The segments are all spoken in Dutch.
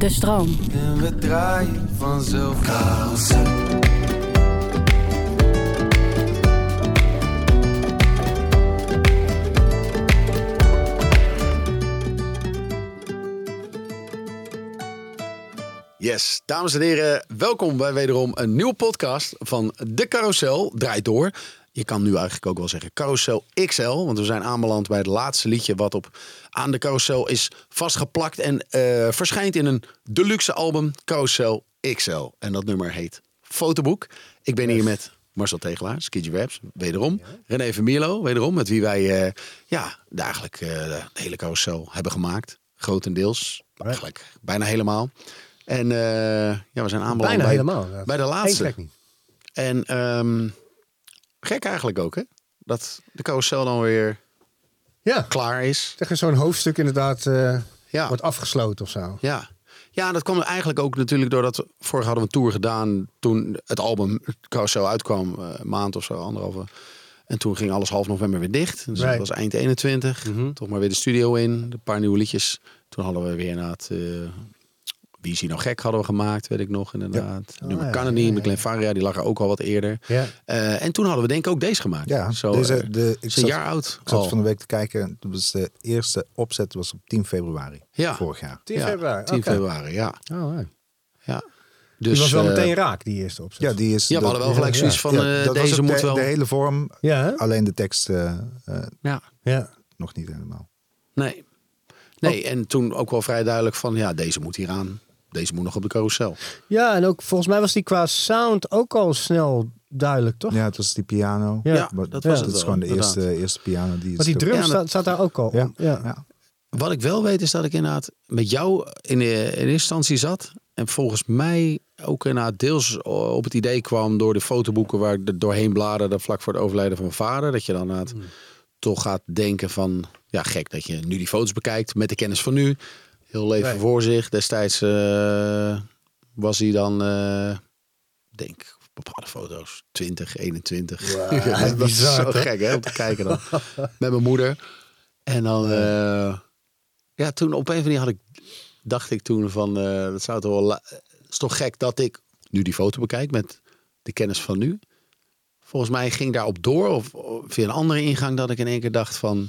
De stroom. En we draaien vanzelf carousel. Yes, dames en heren, welkom bij wederom een nieuwe podcast van De Carousel Draait Door. Je kan nu eigenlijk ook wel zeggen Carousel XL, want we zijn aanbeland bij het laatste liedje wat op aan de carousel is vastgeplakt en eh, verschijnt in een deluxe album Carousel XL. En dat nummer heet Fotoboek. Ik ben hier met Marcel Tegelaar, Skidgy Raps, wederom. René Vermierlo, wederom, met wie wij uh, ja, eigenlijk uh, de hele carousel hebben gemaakt. Grotendeels, eigenlijk bijna helemaal. En ja, we zijn aanbeland Bijna bij, helemaal. bij de laatste. En um, gek eigenlijk ook, hè? Dat de carousel dan weer Ja, klaar is. tegen zo'n hoofdstuk inderdaad uh, Ja. wordt afgesloten of zo. Ja. Ja, dat kwam eigenlijk ook natuurlijk doordat we vorig hadden we een tour gedaan toen het album het carousel uitkwam, uh, een maand of zo, anderhalve. En toen ging alles half november weer dicht. Dus Right. dat was eind 21. Mhm. Toch maar weer de studio in, een paar nieuwe liedjes. Toen hadden we weer inderdaad uh, Wie is hier nou gek hadden we gemaakt, weet ik nog inderdaad. Oh, Nummer ja, Kennedy, ja, ja. Faria, die lag er ook al wat eerder. Ja. Uh, en toen hadden we denk ik ook deze gemaakt. Ja, Zo, deze, eh, de, ik is een zat, jaar oud. ik zat van de week te kijken. Dat was de eerste opzet was op 10 februari Ja. vorig jaar. 10 Ja, februari. 10 oké. februari, ja. Oh, ja. Die Dus, was wel eh, meteen raak, die eerste opzet. Ja, die is. Ja, we hadden wel gelijk ja, zoiets van ja, eh, dat deze moet de, wel. de hele vorm, Ja, alleen de tekst eh, eh, Ja, Ja. nog niet helemaal. nee. Nee, en toen ook wel vrij duidelijk van ja, deze moet hier aan. Deze moet nog op de carousel. ja, en ook volgens mij was die qua sound ook al snel duidelijk, toch? Ja, het was die piano. Ja, dat dat was is het wel, gewoon de inderdaad. eerste, eerste piano die. Maar die is- drum Ja, dat- staat, staat daar ook al. Ja. ja. Ja. Wat ik wel weet is dat ik inderdaad met jou in, de, in eerste instantie zat. En volgens mij ook inderdaad deels op het idee kwam door de fotoboeken waar ik doorheen bladerde vlak voor het overlijden van mijn vader. Dat je dan inderdaad Hmm. toch gaat denken van, ja gek dat je nu die foto's bekijkt met de kennis van nu. Heel leven voor zich. Destijds eh, was hij dan, eh denk bepaalde foto's, 20, 21. Wow, Ja, dat bizar, zo gek hè, om te kijken dan. met mijn moeder. En dan, eh, ja, toen op een andere manier had ik, dacht ik toen van, eh, dat zou toch wel, is toch gek dat ik nu die foto bekijk met de kennis van nu. Volgens mij ging daarop door of, of via een andere ingang dat ik in één keer dacht van,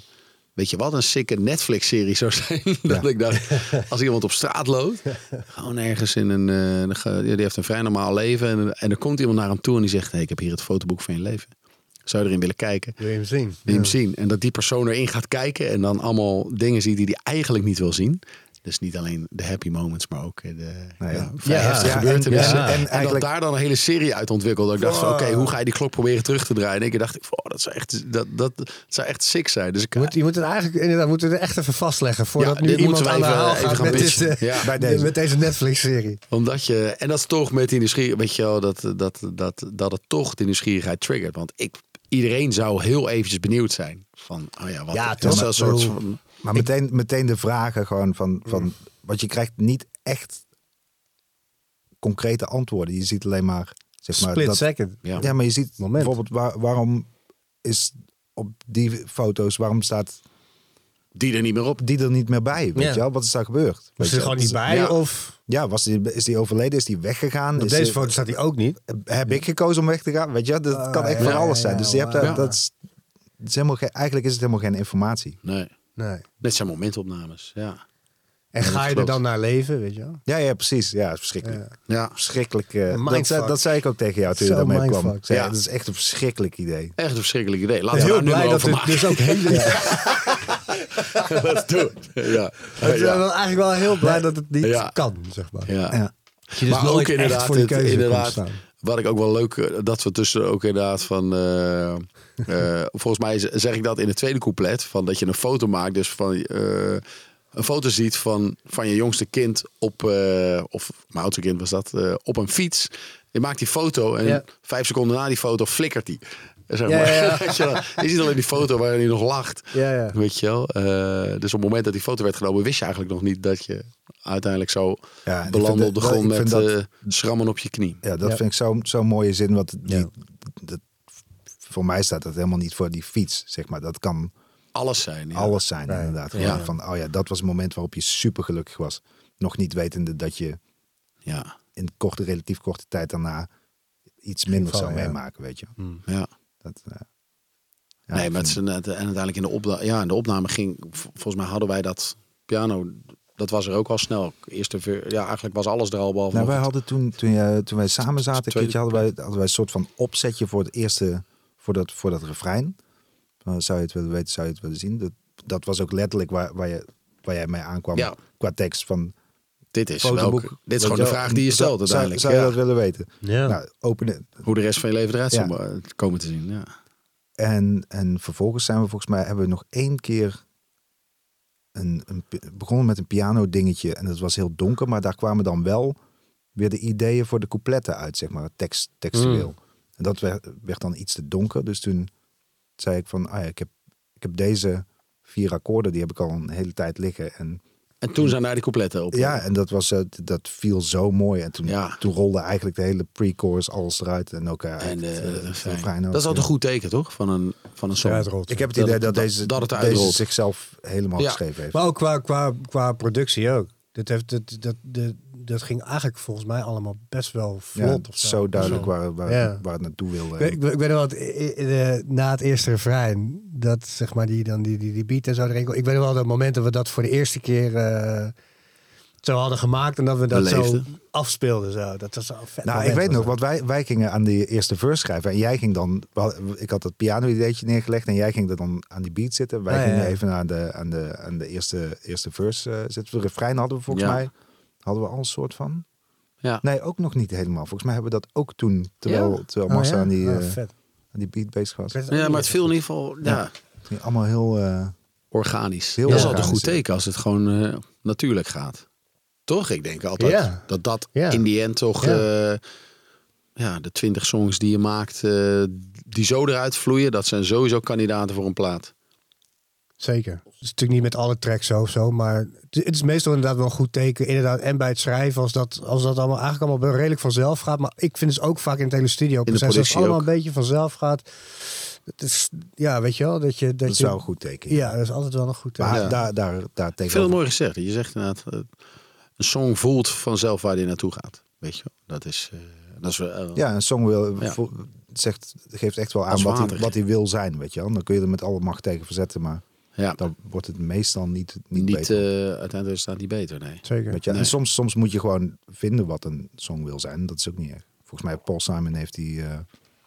weet je wat een sikke Netflix-serie zou zijn. dat Ja. ik dacht, als iemand op straat loopt, gewoon ergens in een, eh, die heeft een vrij normaal leven en, en er komt iemand naar hem toe en die zegt, hey, ik heb hier het fotoboek van je leven. Zou je erin willen kijken? Wil je hem zien? Wil je hem zien. En dat die persoon erin gaat kijken en dan allemaal dingen ziet die hij eigenlijk niet wil zien. Dus niet alleen de happy moments, maar ook de Nee, ja, en- gebeurtenissen. ja, En, en dat daar dan een hele serie uit ontwikkelde. Ik dacht van, oké, hoe ga je die klok proberen terug te draaien? En ik dacht, oh, dat, zou echt, dat, dat, dat zou echt sick zijn. Dus ik, Je moet, je moet het eigenlijk inderdaad moeten we er echt even vastleggen voordat Ja, nu iemand aan de even- haal even gaat gaan met, dit, eh. Bij deze. met deze Netflix-serie. Omdat je, en dat is toch met die nieuwsgierigheid, weet je wel, dat, dat, dat, dat het toch de nieuwsgierigheid triggert. Want ik, iedereen zou heel eventjes benieuwd zijn van, oh ja, wat Ja, dat toch? is wel een soort van, Maar meteen, meteen de vragen gewoon van, van. Want je krijgt niet echt concrete antwoorden. Je ziet alleen maar. Zeg maar Split dat, second. ja. Ja, maar je ziet Moment. bijvoorbeeld waar, waarom is op die foto's, waarom staat die er niet meer op. die er niet meer bij? Weet Ja. je wel? Wat is daar gebeurd? Was Weet hij er gewoon niet bij? Ja. Of Ja, was die, is die overleden? Is die weggegaan? op Is deze die- foto staat hij ook niet. Heb ik gekozen om weg te gaan? Weet je, dat Ah, kan echt ja, van alles zijn. ja, Dus je hebt daar, dat is, het is helemaal geen, eigenlijk is het helemaal geen informatie. Nee, Nee. dit zijn momentopnames, ja. En ga je er dan naar leven, weet je wel? Ja, ja, precies. Ja, verschrikkelijk. Ja. Ja, Verschrikkelijk. eh, dat, zei- dat zei ik ook tegen jou toen je daarmee kwam. zei, Ja. Het is echt een verschrikkelijk idee. echt een verschrikkelijk idee. Laten we daar nu dat over het maken. dus ook hele... Let's do it. Ja. Ik ben eigenlijk wel heel blij dat het niet Ja. kan, zeg maar. ja. Ja. Dat je dus maar ook inderdaad, voor die keuze inderdaad wat ik ook wel leuk, eh, dat we tussen ook inderdaad van, eh, eh, volgens mij zeg ik dat in het tweede couplet, van dat je een foto maakt, dus van een foto ziet van, van je jongste kind op, of mijn oudste kind was dat, op een fiets. Je maakt die foto en Ja. vijf seconden na die foto flikkert die. Zeg Ja, maar. ja, ja. Weet je, ziet alleen die foto waarin hij nog lacht. Ja, ja. Weet je wel. Eh, dus op het moment dat die foto werd genomen, wist je eigenlijk nog niet dat je uiteindelijk zo Ja, ik belanden op de grond met dat- eh, schrammen op je knie. Ja, dat Ja. vind ik zo'n zo'n mooie zin. Want die, Ja. dat, voor mij staat dat helemaal niet voor die fiets. Zeg maar. Dat kan Alles zijn. Ja. alles zijn Ja. inderdaad. Ja. Van, oh ja, dat was het moment waarop je super gelukkig was. Nog niet wetende dat je Ja, in korte, relatief korte tijd daarna iets minder zou meemaken, weet je. ja. Dat, eh, ja, nee, ik maar het vind- is een- en uiteindelijk in de, opna ja, in de opname ging... Volgens mij hadden wij dat piano... Dat was er ook al snel. Eerste, ja, eigenlijk was alles er al behalve Nou, wij hadden toen, toen, je, toen wij samen zaten, een keertje hadden wij, hadden wij een soort van opzetje voor het eerste, voor dat, voor dat refrein. Van, zou je het willen weten, zou je het willen zien. Dat, dat was ook letterlijk waar, waar, je, waar jij mee aankwam Ja. qua tekst van Dit is, fotoboek. welk- dit is gewoon de vraag die je stelt zou- uiteindelijk. Zou je Ja. dat willen weten? Ja. Nou, openen. Hoe de rest van je leven eruit Ja. komen te zien. Ja. En, en vervolgens zijn we volgens mij hebben we nog één keer een, een, begonnen met een piano dingetje en het was heel donker, maar daar kwamen dan wel weer de ideeën voor de coupletten uit, zeg maar, tekst, textueel. Hmm. En dat werd, werd dan iets te donker, dus toen zei ik van, ah ja, ik heb, ik heb deze vier akkoorden, die heb ik al een hele tijd liggen en En toen zijn daar die coupletten op. ja, en dat was eh, dat viel zo mooi en toen, Ja. toen rolde eigenlijk de hele pre-chorus alles eruit en ook eh, En eh, eh, de het ook, dat is altijd een goed teken, toch? Van een, van een song. Ik heb het idee dat, dat- deze, dat het deze uitrolt. zichzelf helemaal Ja. geschreven heeft. Maar ook qua, qua, qua productie ook. Dat, heeft, dat, dat, dat, dat ging eigenlijk volgens mij allemaal best wel ja, vlot. of zo duidelijk Zo. waar, waar, Ja. waar het naartoe wilde. Ik, ik, ik weet wel, dat na het eerste refrein, dat zeg maar die, dan die, die, die beat en zo erin. Ik weet wel dat moment dat we dat voor de eerste keer eh, zo hadden gemaakt en dat we dat zo afspeelden. Zo. Dat was een vet nou, moment ik weet nog, dat. want wij, wij gingen aan die eerste verse schrijven. En jij ging dan, ik had dat piano-ideetje neergelegd en jij ging er dan aan die beat zitten. Wij Ah, ja, gingen ja. even aan de, aan de, aan de eerste, eerste verse eh, zitten. De refrein hadden we volgens Ja. mij, hadden we al een soort van. Ja. Nee, ook nog niet helemaal. Volgens mij hebben we dat ook toen, terwijl, Ja? terwijl Oh, Massa ja? aan, die, Ah, eh, vet. aan die beat bezig was. Ja, maar het viel in ieder geval ja, Ja. Het ging allemaal heel... eh, organisch. Heel dat is altijd een goed teken als het gewoon eh, natuurlijk gaat. Toch? Ik denk altijd Ja. dat dat Ja. in die end toch... Ja. De twintig songs die je maakt, eh, die zo eruit vloeien... dat zijn sowieso kandidaten voor een plaat. Zeker. Het is natuurlijk niet met alle tracks zo of zo, maar het het is meestal inderdaad wel een goed teken. Inderdaad, en bij het schrijven, als dat, als dat allemaal eigenlijk allemaal wel redelijk vanzelf gaat. Maar ik vind dus ook vaak in het hele studio proces, als het allemaal ook. een beetje vanzelf gaat. Het is, ja, weet je wel, dat je... Dat, dat is je wel een goed teken. Ja, dat is altijd wel een goed teken. Maar Ja. daar, daar, daar het tegenover... mooi gezegd. Je zegt inderdaad, eh, een song voelt vanzelf waar die naartoe gaat. Weet je wel? Dat is... eh, dat is wel, eh, Ja, een song wil, Ja. zegt, geeft echt wel aan wat hij, wat hij wil zijn, weet je wel. Dan kun je er met alle macht tegen verzetten, maar ja. dan wordt het meestal niet, niet, Niet, beter. eh, uiteindelijk staat niet beter, nee. Zeker. weet je? nee. En soms, soms moet je gewoon vinden wat een song wil zijn. Dat is ook niet erg. Volgens mij Paul Simon heeft die eh,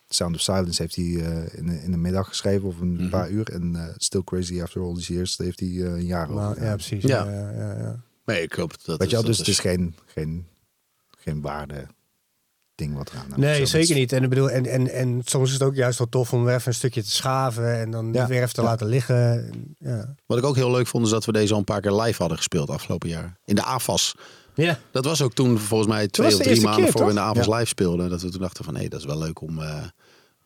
Sound of Silence heeft hij eh, in, de- in de middag geschreven of een Mhm. paar uur. En eh, Still Crazy After All These Years heeft hij eh, een jaar over. Nou, gedaan. ja, precies. Ja. Ja. Ja, ja, ja. Nee, ik hoop dat Weet je dat dus het is geen, geen, geen waarde ding wat eraan Nee, zeker is- niet. En, ik bedoel, en, en, en soms is het ook juist wel tof om weer even een stukje te schaven en dan Ja. weer even te Ja. laten liggen. Ja. Wat ik ook heel leuk vond, is dat we deze al een paar keer live hadden gespeeld afgelopen jaar. In de AFAS. ja. Dat was ook toen volgens mij twee of drie maanden keer, voor we in de? AFAS Ja. live speelden. Dat we toen dachten van, hé, dat is wel leuk om... eh,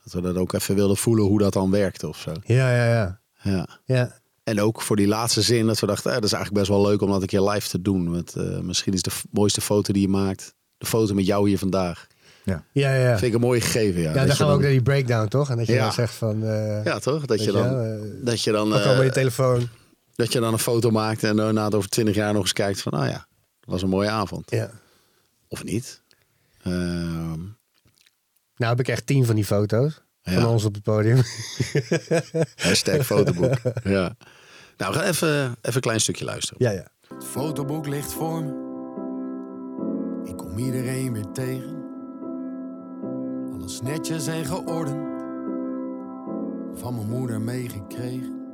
dat we dat ook even wilden voelen hoe dat dan werkte of zo. Ja, ja, ja. Ja. ja. En ook voor die laatste zin dat we dachten, eh, dat is eigenlijk best wel leuk om dat een keer live te doen. Want eh, misschien is de mooiste foto die je maakt, de foto met jou hier vandaag. Ja, ja, ja. Vind ik een mooie gegeven, ja. Ja, dan gaan we ook naar die breakdown, toch? En dat je Ja. dan zegt van... eh Ja, toch? Dat je dan, eh, dat je dan, je eh, telefoon. dat je dan een foto maakt en daarna het over twintig jaar nog eens kijkt van, oh ja, dat was een mooie avond. Ja. Of niet? Ehm, Nou heb ik echt tien van die foto's Ja. van ons op het podium. hashtag fotoboek. ja. Nou, we gaan even, even een klein stukje luisteren. ja, ja. Het fotoboek ligt voor me. Ik kom iedereen weer tegen. Alles netjes en geordend. Van mijn moeder meegekregen.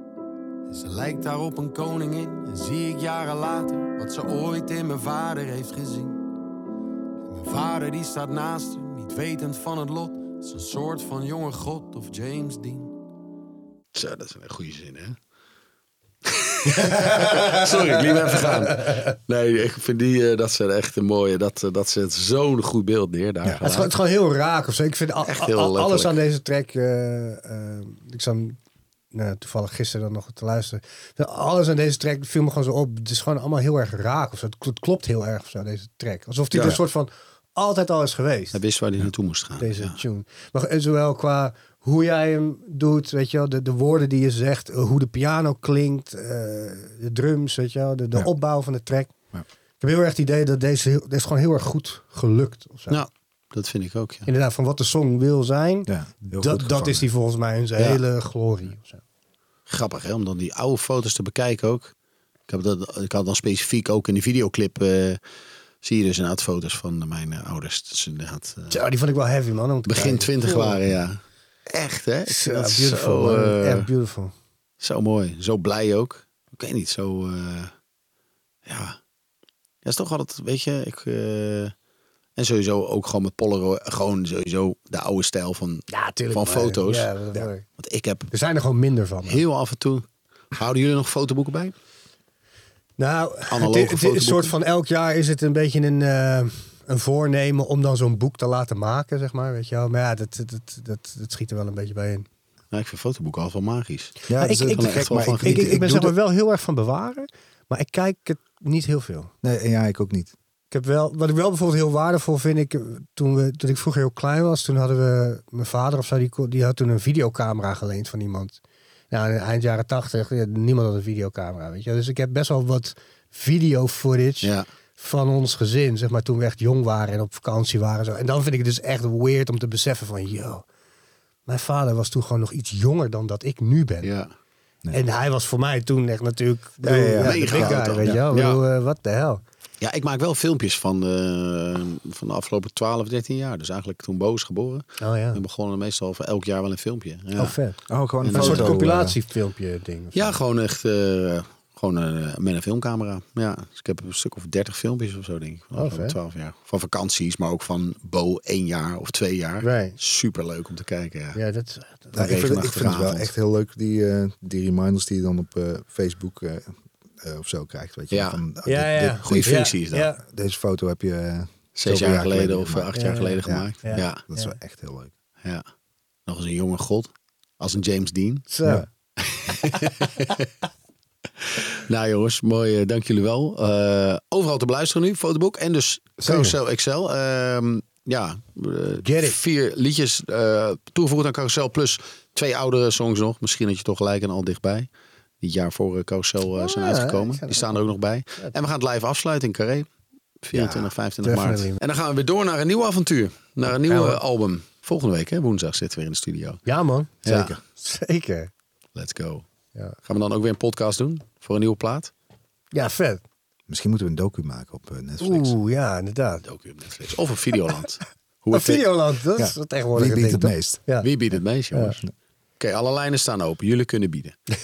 En ze lijkt daar op een koningin. En zie ik jaren later wat ze ooit in mijn vader heeft gezien. En mijn vader die staat naast haar, niet wetend van het lot. Is een soort van jonge god of James Dean. Zo, dat is een goede zin, hè? Sorry, ik liet me even gaan. Nee, ik vind die, eh, dat ze echt een mooie, dat, eh, dat zet zo'n goed beeld neer daar. Het, is gewoon, het is gewoon heel raak of zo. Ik vind al, Echt heel al- alles aan deze track... eh, ik zat nou, toevallig gisteren dan nog te luisteren. Alles aan deze track viel me gewoon zo op. Het is gewoon allemaal heel erg raak of zo. Het kl- het klopt heel erg of zo, deze track. Alsof die Ja. een soort van altijd al is geweest. Hij wist waar hij naartoe moest gaan. deze ja. tune. Maar en zowel qua hoe jij hem doet, weet je wel, de, de woorden die je zegt, eh, hoe de piano klinkt, eh, de drums, weet je wel, de, de Ja. opbouw van de track. Ja. Ik heb heel erg het idee dat deze, heel, deze is gewoon heel erg goed gelukt. Of zo. Nou, dat vind ik ook. Ja. Inderdaad, van wat de song wil zijn, Ja, dat, dat is die volgens mij in zijn Ja. hele glorie. Of zo. Grappig hè, om dan die oude foto's te bekijken ook. Ik, heb dat, ik had dan specifiek ook in de videoclip. eh, zie je dus inderdaad foto's van mijn ouders. Dus inderdaad, eh, Zo, die vond ik wel heavy, man. om te begin kijken. twintig waren, ja. Echt hè? Vind dat beautiful. zo, man. eh, Echt beautiful. Zo mooi. Zo blij ook. Ik weet niet, zo... eh, ja. Ja, is toch altijd, weet je... Ik, eh, en sowieso ook gewoon met Polaroid. Gewoon sowieso de oude stijl van... Ja, tuurlijk. Van maar- foto's. Ja, dat. Want ik heb er zijn er gewoon minder van. man. heel af en toe... Houden jullie nog fotoboeken bij? Nou, het, het is een fotoboeken. soort van elk jaar is het een beetje een, eh, een voornemen om dan zo'n boek te laten maken, zeg maar. Weet je wel. Maar ja, dat, dat, dat, dat, schiet er wel een beetje bij in. Nou, ik vind fotoboeken altijd wel magisch. Ja, ik- ik- gek, maar ik, Ik, ben zeg maar wel heel erg van bewaren, maar ik kijk het niet heel veel. Nee, ja, ik ook niet. Ik heb wel, wat ik wel bijvoorbeeld heel waardevol vind, ik, toen, we, toen ik vroeger heel klein was, toen hadden we, mijn vader of zo, die, die had toen een videocamera geleend van iemand. Nou, in eind jaren tachtig, niemand had een videocamera, weet je. Dus ik heb best wel wat video footage Ja. Van ons gezin, zeg maar, toen we echt jong waren en op vakantie waren. en Zo. En dan vind ik het dus echt weird om te beseffen van, yo, mijn vader was toen gewoon nog iets jonger dan dat ik nu ben. Ja. En hij was voor mij toen echt natuurlijk Ja, ja, ja. de Mega big guy, auto. weet je wel. Ja. Eh, Wat de hel. Ja, ik maak wel filmpjes van de, van de afgelopen 12, 13 jaar. Dus eigenlijk toen Bo is geboren. Oh ja. We begonnen meestal voor elk jaar wel een filmpje. Ja, Oh, vet. Oh, gewoon En een Een soort compilatiefilmpje ding. ja gewoon echt eh, gewoon eh, met een filmcamera. Ja, dus ik heb een stuk of 30 filmpjes of zo, denk ik. Van Oh, afgelopen vet. 12 jaar. Van vakanties, maar ook van Bo één jaar of twee jaar. Right. Super leuk om te kijken. Ja. Ja, dat is... nou, ik, vind, het- ik vind het wel echt heel leuk, die, eh, die reminders die je dan op eh, Facebook eh, eh, of zo krijgt. Weet je, Ja. van, ah, Ja, Ja, functie is dat. Ja. deze foto heb je Zes jaar geleden of acht Ja, jaar geleden ja. gemaakt. Ja. Ja. Dat is wel echt heel leuk. Ja. Nog eens een jonge god. Als een James Dean. Zo. Nou jongens, mooi. eh, dank jullie wel. Eh, overal te beluisteren nu, fotoboek. En dus Carousel Excel. Ehm, ja, eh, vier liedjes toegevoegd aan Carousel. Plus twee oudere songs nog. Misschien dat je toch gelijk en al dichtbij. Die jaar voor Carousel zijn ja, uitgekomen. Die staan er ook nog bij. En we gaan het live afsluiten in Carré. 24, 25 maart. En dan gaan we weer door naar een nieuw avontuur. Naar een nieuw album. Volgende week, hè, woensdag, zitten we weer in de studio. Ja, man. Ja. Zeker. Zeker. Let's go. Ja. Gaan we dan ook weer een podcast doen? Voor een nieuwe plaat? Ja, vet. Misschien moeten we een docu maken op eh, Netflix. Oeh, ja, inderdaad. Ook weer op Netflix. Of op Videoland. Hoe Een het Videoland, dat is Ja. tegenwoordig Wie een biedt ding, het meest? Ja. Wie biedt het meest, jongens? Oké, alle lijnen staan open. Jullie kunnen bieden.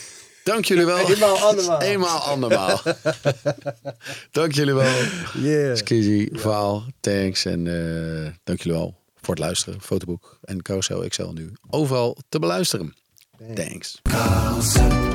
Dank jullie wel. Eenmaal andermaal. Eenmaal andermaal. dank jullie wel. Yeah. Skizzy, Vaal, thanks. En eh, dank jullie wel voor het luisteren. Fotoboek en Carousel XL nu overal te beluisteren. Thanks. Carousel,